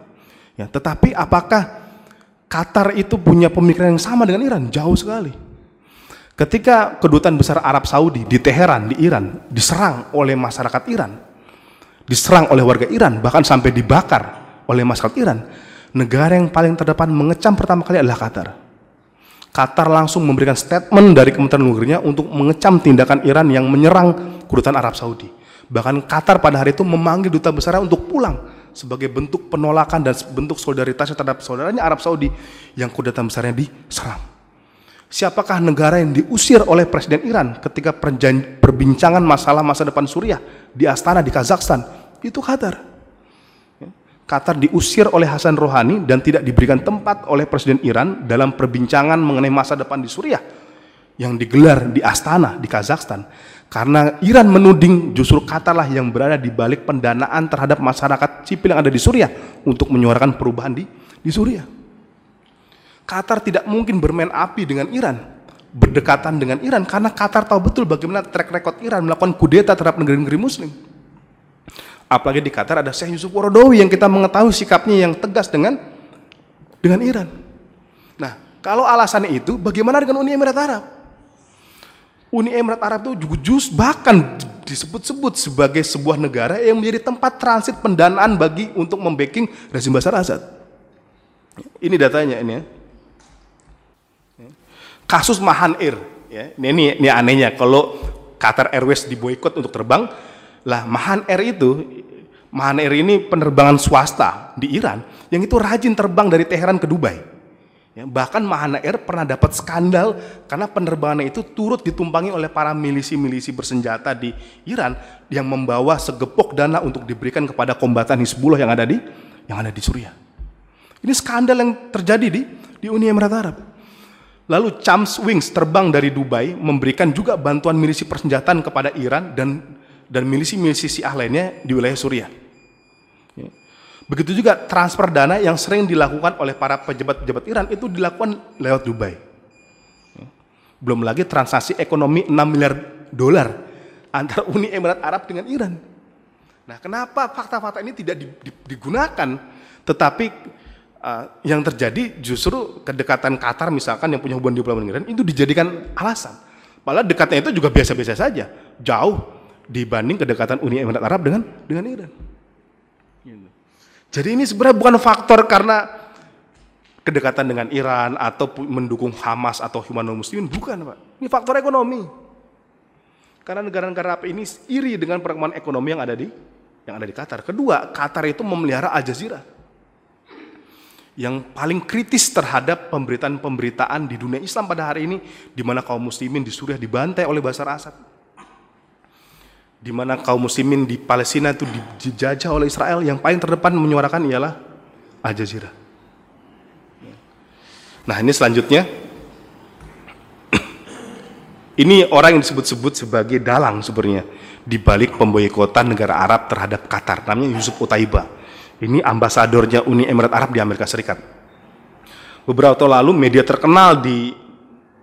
Ya tetapi apakah Qatar itu punya pemikiran yang sama dengan Iran? Jauh sekali. Ketika kedutaan besar Arab Saudi di Teheran di Iran diserang oleh masyarakat Iran diserang oleh warga Iran bahkan sampai dibakar oleh masyarakat Iran negara yang paling terdepan mengecam pertama kali adalah Qatar Qatar langsung memberikan statement dari Kementerian Negerinya untuk mengecam tindakan Iran yang menyerang kedutaan Arab Saudi. Bahkan Qatar pada hari itu memanggil duta besar untuk pulang sebagai bentuk penolakan dan bentuk solidaritasnya terhadap saudaranya Arab Saudi yang kedutaan besarnya diserang. Siapakah negara yang diusir oleh Presiden Iran ketika perbincangan masalah masa depan Suriah di Astana di Kazakhstan? Itu Qatar. Qatar diusir oleh Hasan Rohani dan tidak diberikan tempat oleh Presiden Iran dalam perbincangan mengenai masa depan di Suriah yang digelar di Astana di Kazakhstan karena Iran menuding justru Qatar lah yang berada di balik pendanaan terhadap masyarakat sipil yang ada di Suriah untuk menyuarakan perubahan di di Suriah. Qatar tidak mungkin bermain api dengan Iran, berdekatan dengan Iran karena Qatar tahu betul bagaimana track record Iran melakukan kudeta terhadap negeri-negeri muslim. Apalagi di Qatar ada Syekh Yusuf Waradowi yang kita mengetahui sikapnya yang tegas dengan dengan Iran. Nah, kalau alasannya itu, bagaimana dengan Uni Emirat Arab? Uni Emirat Arab itu juga jus bahkan disebut-sebut sebagai sebuah negara yang menjadi tempat transit pendanaan bagi untuk membacking rezim Bashar Assad. Ini datanya ini ya. Kasus Mahan Air ya. Ini, ini ini anehnya kalau Qatar Airways diboikot untuk terbang, lah Mahan Air itu, Mahan Air ini penerbangan swasta di Iran yang itu rajin terbang dari Teheran ke Dubai. Ya, bahkan Mahan Air pernah dapat skandal karena penerbangannya itu turut ditumpangi oleh para milisi-milisi bersenjata di Iran yang membawa segepok dana untuk diberikan kepada kombatan Hizbullah yang ada di yang ada di Suriah. Ini skandal yang terjadi di di Uni Emirat Arab. Lalu Chams Wings terbang dari Dubai memberikan juga bantuan milisi persenjataan kepada Iran dan dan milisi-milisi Syiah lainnya di wilayah Suriah. Begitu juga transfer dana yang sering dilakukan oleh para pejabat-pejabat Iran itu dilakukan lewat Dubai. Belum lagi transaksi ekonomi 6 miliar dolar antara Uni Emirat Arab dengan Iran. Nah, kenapa fakta-fakta ini tidak digunakan, tetapi uh, yang terjadi justru kedekatan Qatar misalkan yang punya hubungan diplomatik dengan Iran itu dijadikan alasan. Padahal dekatnya itu juga biasa-biasa saja, jauh dibanding kedekatan Uni Emirat Arab dengan dengan Iran. Gitu. Jadi ini sebenarnya bukan faktor karena kedekatan dengan Iran atau mendukung Hamas atau Humanul Muslimin, bukan Pak. Ini faktor ekonomi. Karena negara-negara ini iri dengan perkembangan ekonomi yang ada di yang ada di Qatar. Kedua, Qatar itu memelihara Al Jazeera. yang paling kritis terhadap pemberitaan-pemberitaan di dunia Islam pada hari ini, di mana kaum muslimin di Suriah dibantai oleh Basar Asad, di mana kaum muslimin di Palestina itu dijajah oleh Israel, yang paling terdepan menyuarakan ialah Al Jazeera. Nah ini selanjutnya, [CLEARS THROAT] ini orang yang disebut-sebut sebagai dalang sebenarnya di balik pemboikotan negara Arab terhadap Qatar, namanya Yusuf Utaibah ini ambasadornya Uni Emirat Arab di Amerika Serikat. Beberapa tahun lalu media terkenal di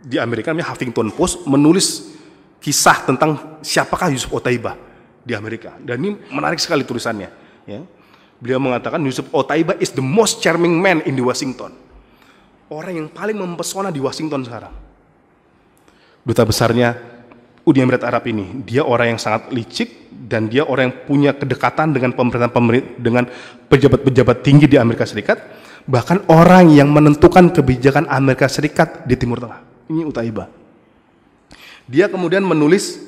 di Amerika namanya Huffington Post menulis kisah tentang siapakah Yusuf Otaibah di Amerika. Dan ini menarik sekali tulisannya. Ya. Beliau mengatakan Yusuf Otaibah is the most charming man in the Washington. Orang yang paling mempesona di Washington sekarang. Duta besarnya Uni Emirat Arab ini, dia orang yang sangat licik, dan dia orang yang punya kedekatan dengan pemerintahan pemerintah dengan pejabat-pejabat tinggi di Amerika Serikat, bahkan orang yang menentukan kebijakan Amerika Serikat di Timur Tengah. Ini Utaiba. Dia kemudian menulis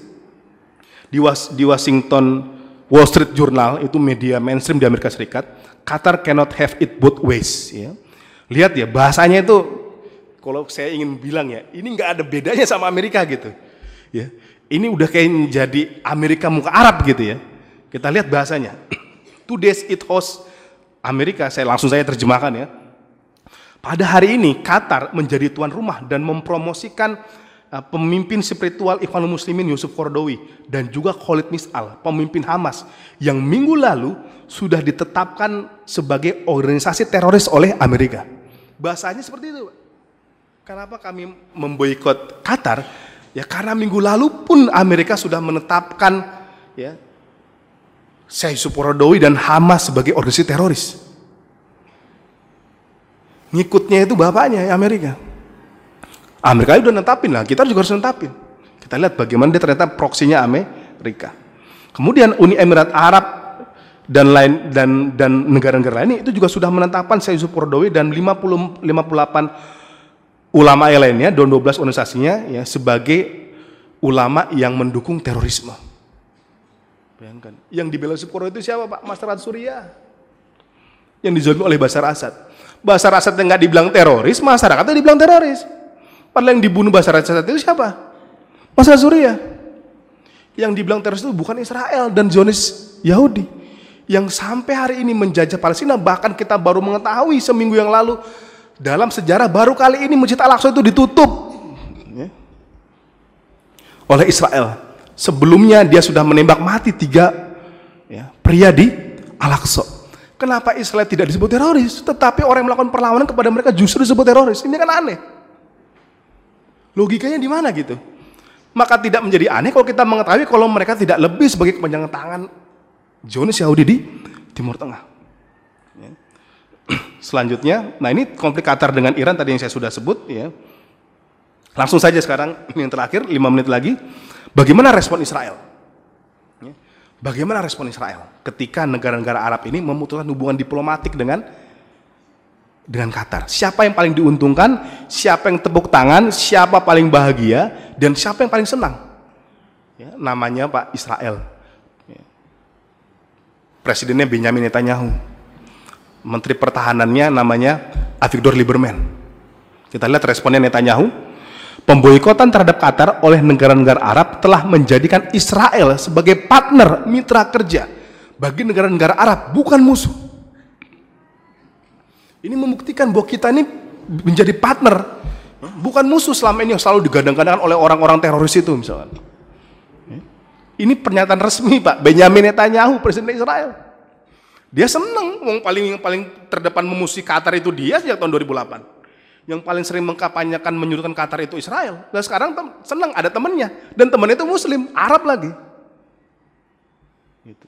di, Was, di Washington Wall Street Journal itu media mainstream di Amerika Serikat, Qatar cannot have it both ways. Ya. Lihat ya bahasanya itu, kalau saya ingin bilang ya, ini nggak ada bedanya sama Amerika gitu. Ya, ini udah kayak jadi Amerika muka Arab gitu ya. Kita lihat bahasanya. [CLEARS THROAT] Two days it host Amerika, saya langsung saya terjemahkan ya. Pada hari ini Qatar menjadi tuan rumah dan mempromosikan pemimpin spiritual Ikhwanul Muslimin Yusuf Kordowi dan juga Khalid Mis'al, pemimpin Hamas yang minggu lalu sudah ditetapkan sebagai organisasi teroris oleh Amerika. Bahasanya seperti itu. Kenapa kami memboikot Qatar? Ya karena minggu lalu pun Amerika sudah menetapkan ya Syekh Suporodowi dan Hamas sebagai organisasi teroris. Ngikutnya itu bapaknya Amerika. Amerika udah netapin lah, kita juga harus netapin. Kita lihat bagaimana dia ternyata proksinya Amerika. Kemudian Uni Emirat Arab dan lain dan dan negara-negara lain itu juga sudah menetapkan Syekh Suporodowi dan 50 58 ulama yang lainnya, dan 12 organisasinya ya sebagai ulama yang mendukung terorisme. Bayangkan, yang dibela Sukoro itu siapa Pak? Masyarakat Suriah. Yang dizolimi oleh Basar Asad. Basar Asad yang nggak dibilang teroris, masyarakatnya dibilang teroris. Padahal yang dibunuh Basar Asad itu siapa? Masyarakat Suriah. Yang dibilang teroris itu bukan Israel dan Zionis Yahudi. Yang sampai hari ini menjajah Palestina, bahkan kita baru mengetahui seminggu yang lalu dalam sejarah baru kali ini Masjid Al-Aqsa itu ditutup ya, oleh Israel. Sebelumnya dia sudah menembak mati tiga ya, pria di Al-Aqsa. Kenapa Israel tidak disebut teroris, tetapi orang yang melakukan perlawanan kepada mereka justru disebut teroris? Ini kan aneh. Logikanya di mana gitu? Maka tidak menjadi aneh kalau kita mengetahui kalau mereka tidak lebih sebagai kepanjangan tangan Zionis Yahudi di Timur Tengah. [CLEARS THROAT] Selanjutnya, nah ini konflik Qatar dengan Iran tadi yang saya sudah sebut ya. Langsung saja sekarang [CLEARS THROAT] yang terakhir 5 menit lagi. Bagaimana respon Israel? Ya. Bagaimana respon Israel ketika negara-negara Arab ini memutuskan hubungan diplomatik dengan dengan Qatar? Siapa yang paling diuntungkan? Siapa yang tepuk tangan? Siapa paling bahagia? Dan siapa yang paling senang? Ya, namanya Pak Israel. Ya. Presidennya Benjamin Netanyahu Menteri Pertahanannya namanya Avigdor Lieberman. Kita lihat responnya Netanyahu. Pemboikotan terhadap Qatar oleh negara-negara Arab telah menjadikan Israel sebagai partner mitra kerja bagi negara-negara Arab, bukan musuh. Ini membuktikan bahwa kita ini menjadi partner, bukan musuh selama ini yang selalu digadang-gadangkan oleh orang-orang teroris itu misalnya. Ini pernyataan resmi Pak Benjamin Netanyahu, Presiden Israel. Dia senang, yang paling yang paling terdepan memusuhi Qatar itu dia sejak tahun 2008. Yang paling sering mengkapanyakan menyuruhkan Qatar itu Israel. Dan sekarang senang ada temannya dan temannya itu Muslim, Arab lagi. Gitu.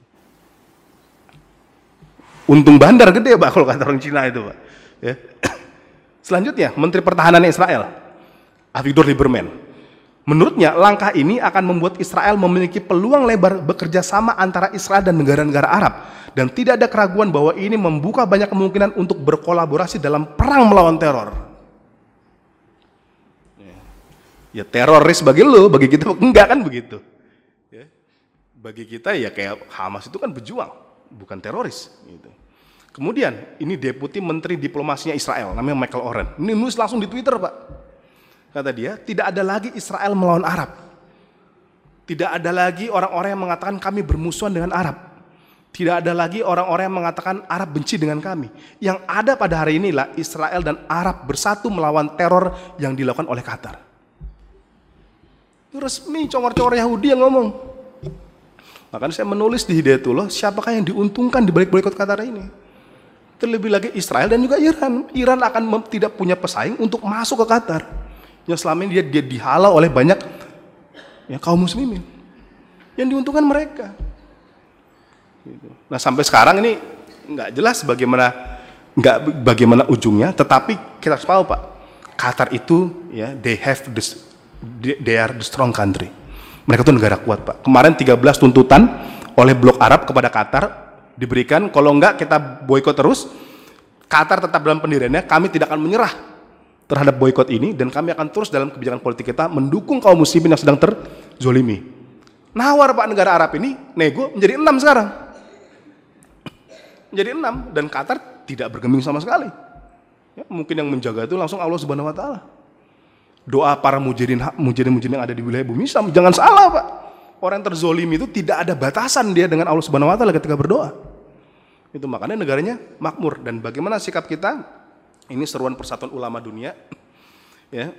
Untung bandar gede pak kalau kata orang Cina itu pak. Ya. [COUGHS] Selanjutnya Menteri Pertahanan Israel, Avigdor Lieberman. Menurutnya langkah ini akan membuat Israel memiliki peluang lebar bekerja sama antara Israel dan negara-negara Arab dan tidak ada keraguan bahwa ini membuka banyak kemungkinan untuk berkolaborasi dalam perang melawan teror. Ya teroris bagi lo, bagi kita [LAUGHS] enggak kan begitu. Ya. Bagi kita ya kayak Hamas itu kan berjuang, bukan teroris. Gitu. Kemudian ini deputi menteri diplomasinya Israel namanya Michael Oren. Ini nulis langsung di Twitter, Pak. Kata dia, tidak ada lagi Israel melawan Arab. Tidak ada lagi orang-orang yang mengatakan kami bermusuhan dengan Arab. Tidak ada lagi orang-orang yang mengatakan Arab benci dengan kami. Yang ada pada hari inilah Israel dan Arab bersatu melawan teror yang dilakukan oleh Qatar. Itu resmi congor-congor Yahudi yang ngomong. Makanya saya menulis di Hidayatullah, siapakah yang diuntungkan di balik boykot Qatar ini? Terlebih lagi Israel dan juga Iran. Iran akan tidak punya pesaing untuk masuk ke Qatar. Yang selama ini dia, dia dihalau oleh banyak ya, kaum muslimin. Yang diuntungkan mereka. Gitu. Nah sampai sekarang ini nggak jelas bagaimana nggak bagaimana ujungnya, tetapi kita harus tahu pak, Qatar itu ya they have the, they are the strong country. Mereka tuh negara kuat pak. Kemarin 13 tuntutan oleh blok Arab kepada Qatar diberikan, kalau nggak kita boykot terus, Qatar tetap dalam pendiriannya, kami tidak akan menyerah terhadap boykot ini dan kami akan terus dalam kebijakan politik kita mendukung kaum muslimin yang sedang terzolimi. Nawar Pak negara Arab ini nego menjadi enam sekarang menjadi enam dan Qatar tidak bergeming sama sekali. Ya, mungkin yang menjaga itu langsung Allah Subhanahu Wa Taala. Doa para mujahidin mujahidin yang ada di wilayah bumi Islam jangan salah pak. Orang yang terzolim itu tidak ada batasan dia dengan Allah Subhanahu Wa Taala ketika berdoa. Itu makanya negaranya makmur dan bagaimana sikap kita? Ini seruan Persatuan Ulama Dunia. Ya,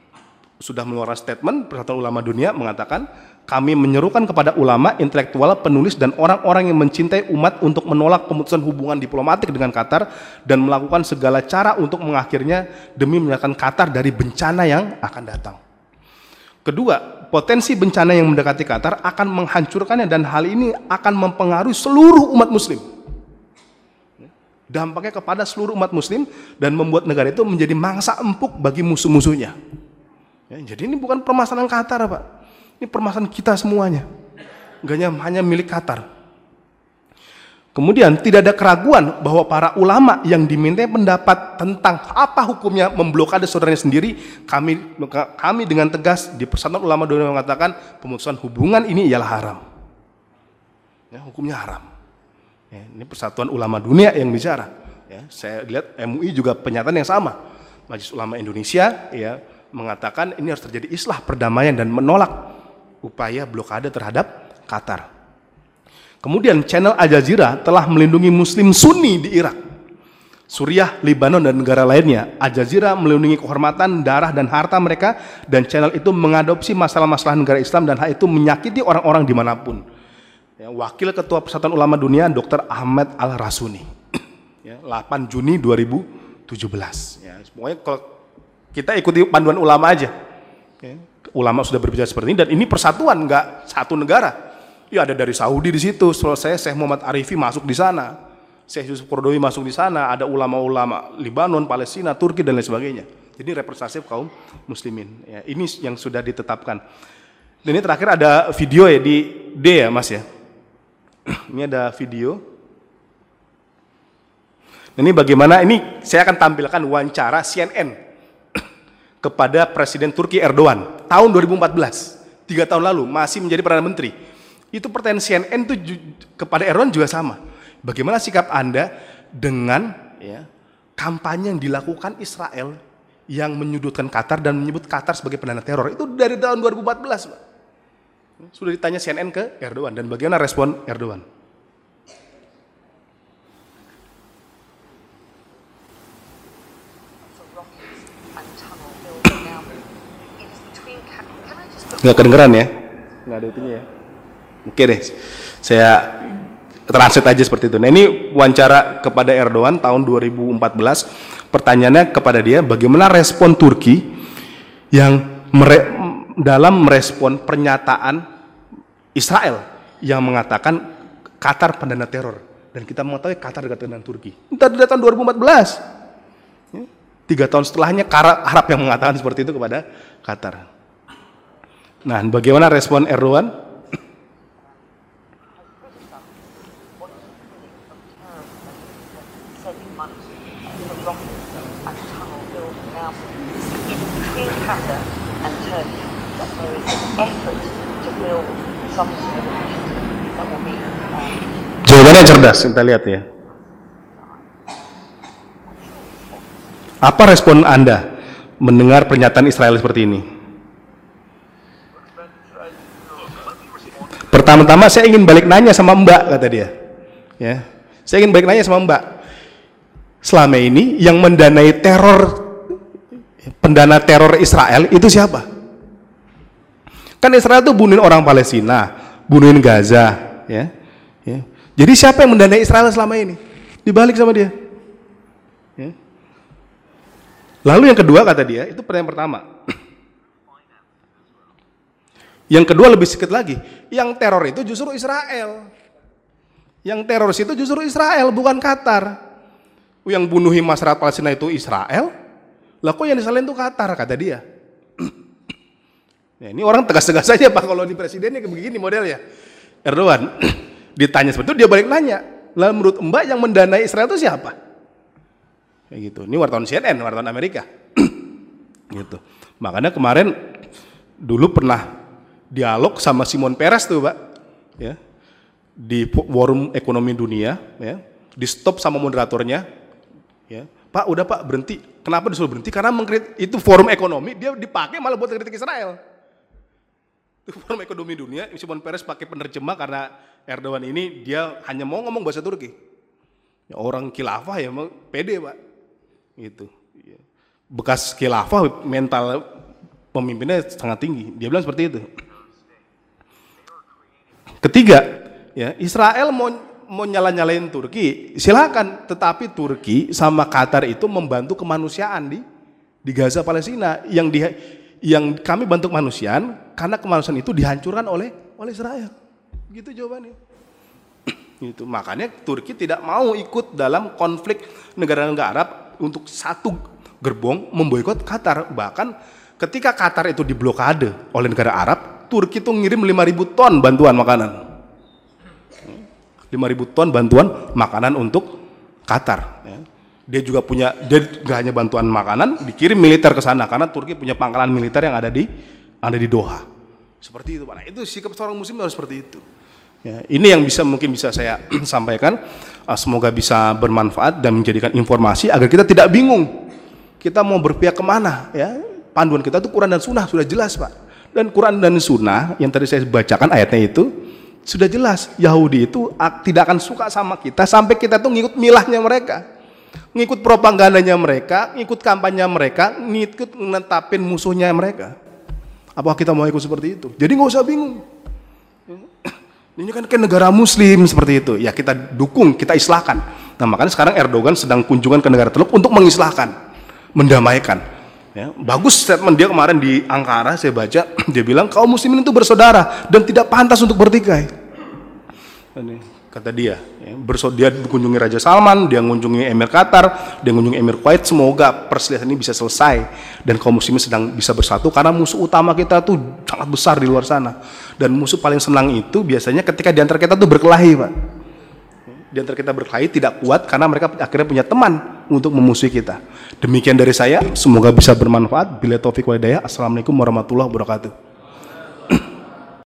[CLEARS THROAT] sudah mengeluarkan statement Persatuan Ulama Dunia mengatakan kami menyerukan kepada ulama, intelektual, penulis dan orang-orang yang mencintai umat untuk menolak pemutusan hubungan diplomatik dengan Qatar dan melakukan segala cara untuk mengakhirnya demi menyelamatkan Qatar dari bencana yang akan datang. Kedua, potensi bencana yang mendekati Qatar akan menghancurkannya dan hal ini akan mempengaruhi seluruh umat muslim. Dampaknya kepada seluruh umat muslim dan membuat negara itu menjadi mangsa empuk bagi musuh-musuhnya. Ya, jadi ini bukan permasalahan Qatar, Pak. Ini permasalahan kita semuanya. Gak hanya milik Qatar. Kemudian tidak ada keraguan bahwa para ulama yang diminta pendapat tentang apa hukumnya memblokade saudaranya sendiri, kami kami dengan tegas di Persatuan Ulama Dunia mengatakan pemutusan hubungan ini ialah haram. Ya, hukumnya haram. Ya, ini Persatuan Ulama Dunia yang bicara. Ya, saya lihat MUI juga pernyataan yang sama. Majelis Ulama Indonesia ya mengatakan ini harus terjadi islah perdamaian dan menolak upaya blokade terhadap Qatar. Kemudian channel Al Jazeera telah melindungi muslim sunni di Irak. Suriah, Lebanon, dan negara lainnya. Al Jazeera melindungi kehormatan, darah, dan harta mereka dan channel itu mengadopsi masalah-masalah negara Islam dan hal itu menyakiti orang-orang di mana pun. Ya, Wakil Ketua Persatuan Ulama Dunia Dr. Ahmad Al-Rasuni. Ya, 8 Juni 2017. Ya, pokoknya kalau kita ikuti panduan ulama aja. Ulama sudah berbicara seperti ini dan ini persatuan, nggak satu negara. Ya ada dari Saudi di situ, selesai Syekh Muhammad Arifi masuk di sana. Syekh Yusuf Kordowi masuk di sana, ada ulama-ulama Libanon, Palestina, Turki dan lain sebagainya. Jadi representatif kaum muslimin. Ya, ini yang sudah ditetapkan. Dan ini terakhir ada video ya di D ya Mas ya. [CLEARS THROAT] Ini ada video. Ini bagaimana ini saya akan tampilkan wawancara CNN [CLEARS THROAT] kepada Presiden Turki Erdogan tahun 2014, tiga tahun lalu masih menjadi perdana menteri. Itu pertanyaan CNN itu kepada Erdogan juga sama. Bagaimana sikap anda dengan ya, kampanye yang dilakukan Israel yang menyudutkan Qatar dan menyebut Qatar sebagai pendana teror itu dari tahun 2014, Pak. Sudah ditanya CNN ke Erdogan dan bagaimana respon Erdogan? nggak kedengeran ya nggak ada itunya ya oke deh saya translate aja seperti itu. Nah ini wawancara kepada Erdogan tahun 2014 pertanyaannya kepada dia bagaimana respon Turki yang mere dalam merespon pernyataan Israel yang mengatakan Qatar pendana teror? Dan kita mengetahui Qatar dekat dengan Turki. Dari tahun 2014 ya. tiga tahun setelahnya Arab yang mengatakan seperti itu kepada Qatar. Nah, bagaimana respon Erdogan? Jawabannya cerdas, kita lihat ya. Apa respon Anda mendengar pernyataan Israel seperti ini? Pertama-tama saya ingin balik nanya sama Mbak kata dia. Ya. Saya ingin balik nanya sama Mbak. Selama ini yang mendanai teror pendana teror Israel itu siapa? Kan Israel itu bunuhin orang Palestina, bunuhin Gaza, ya. ya. Jadi siapa yang mendanai Israel selama ini? Dibalik sama dia. Ya. Lalu yang kedua kata dia, itu pertanyaan pertama. [CLEARS THROAT] Yang kedua lebih sedikit lagi, yang teror itu justru Israel. Yang teroris itu justru Israel, bukan Qatar. Yang bunuhi masyarakat Palestina itu Israel, lah kok yang disalahin itu Qatar, kata dia. Ya, ini orang tegas-tegas saja Pak, kalau di presidennya begini modelnya. Erdogan, [CLEARS THROAT] ditanya seperti itu, dia balik nanya. Lah menurut Mbak yang mendanai Israel itu siapa? Kayak gitu. Ini wartawan CNN, wartawan Amerika. [CLEARS THROAT] gitu. Makanya kemarin dulu pernah dialog sama Simon Peres tuh, Pak. Ya. Di forum ekonomi dunia, ya. Di stop sama moderatornya, ya. Pak, udah Pak, berhenti. Kenapa disuruh berhenti? Karena mengkritik itu forum ekonomi, dia dipakai malah buat kritik Israel. Forum ekonomi dunia, Simon Peres pakai penerjemah karena Erdogan ini dia hanya mau ngomong bahasa Turki. Ya, orang khilafah ya pede, Pak. Gitu. Ya. Bekas khilafah mental pemimpinnya sangat tinggi. Dia bilang seperti itu. Ketiga, ya Israel mau mau nyala-nyalain Turki, silakan. Tetapi Turki sama Qatar itu membantu kemanusiaan di di Gaza Palestina yang di yang kami bantu kemanusiaan karena kemanusiaan itu dihancurkan oleh oleh Israel. Gitu jawabannya. [CLEARS THROAT] itu makanya Turki tidak mau ikut dalam konflik negara-negara Arab untuk satu gerbong memboikot Qatar. Bahkan ketika Qatar itu diblokade oleh negara Arab, Turki itu ngirim 5000 ton bantuan makanan. 5000 ton bantuan makanan untuk Qatar. Ya. Dia juga punya, dia gak hanya bantuan makanan, dikirim militer ke sana karena Turki punya pangkalan militer yang ada di ada di Doha. Seperti itu, Pak. Nah, itu sikap seorang muslim harus seperti itu. Ya, ini yang bisa mungkin bisa saya [CLEARS THROAT] sampaikan. Ah, semoga bisa bermanfaat dan menjadikan informasi agar kita tidak bingung. Kita mau berpihak ke mana? Ya, panduan kita itu Quran dan Sunnah sudah jelas, Pak. Dan Quran dan Sunnah yang tadi saya bacakan ayatnya itu sudah jelas Yahudi itu tidak akan suka sama kita sampai kita tuh ngikut milahnya mereka, ngikut propagandanya mereka, ngikut kampanye mereka, ngikut menetapin musuhnya mereka. Apakah kita mau ikut seperti itu? Jadi nggak usah bingung. Ini kan kan negara Muslim seperti itu. Ya kita dukung, kita islahkan. Nah makanya sekarang Erdogan sedang kunjungan ke negara Teluk untuk mengislahkan, mendamaikan. Ya, bagus statement dia kemarin di Ankara saya baca [CLEARS THROAT] dia bilang kaum muslimin itu bersaudara dan tidak pantas untuk bertikai. Kata dia, ya, dia mengunjungi Raja Salman, dia mengunjungi Emir Qatar, dia mengunjungi Emir Kuwait. Semoga perselisihan ini bisa selesai dan kaum muslimin sedang bisa bersatu karena musuh utama kita tuh sangat besar di luar sana. Dan musuh paling senang itu biasanya ketika di antara kita tuh berkelahi, Pak di antara kita berkelahi tidak kuat karena mereka akhirnya punya teman untuk memusuhi kita. Demikian dari saya, semoga bisa bermanfaat. Bila taufik walhidayah, Assalamualaikum warahmatullahi wabarakatuh.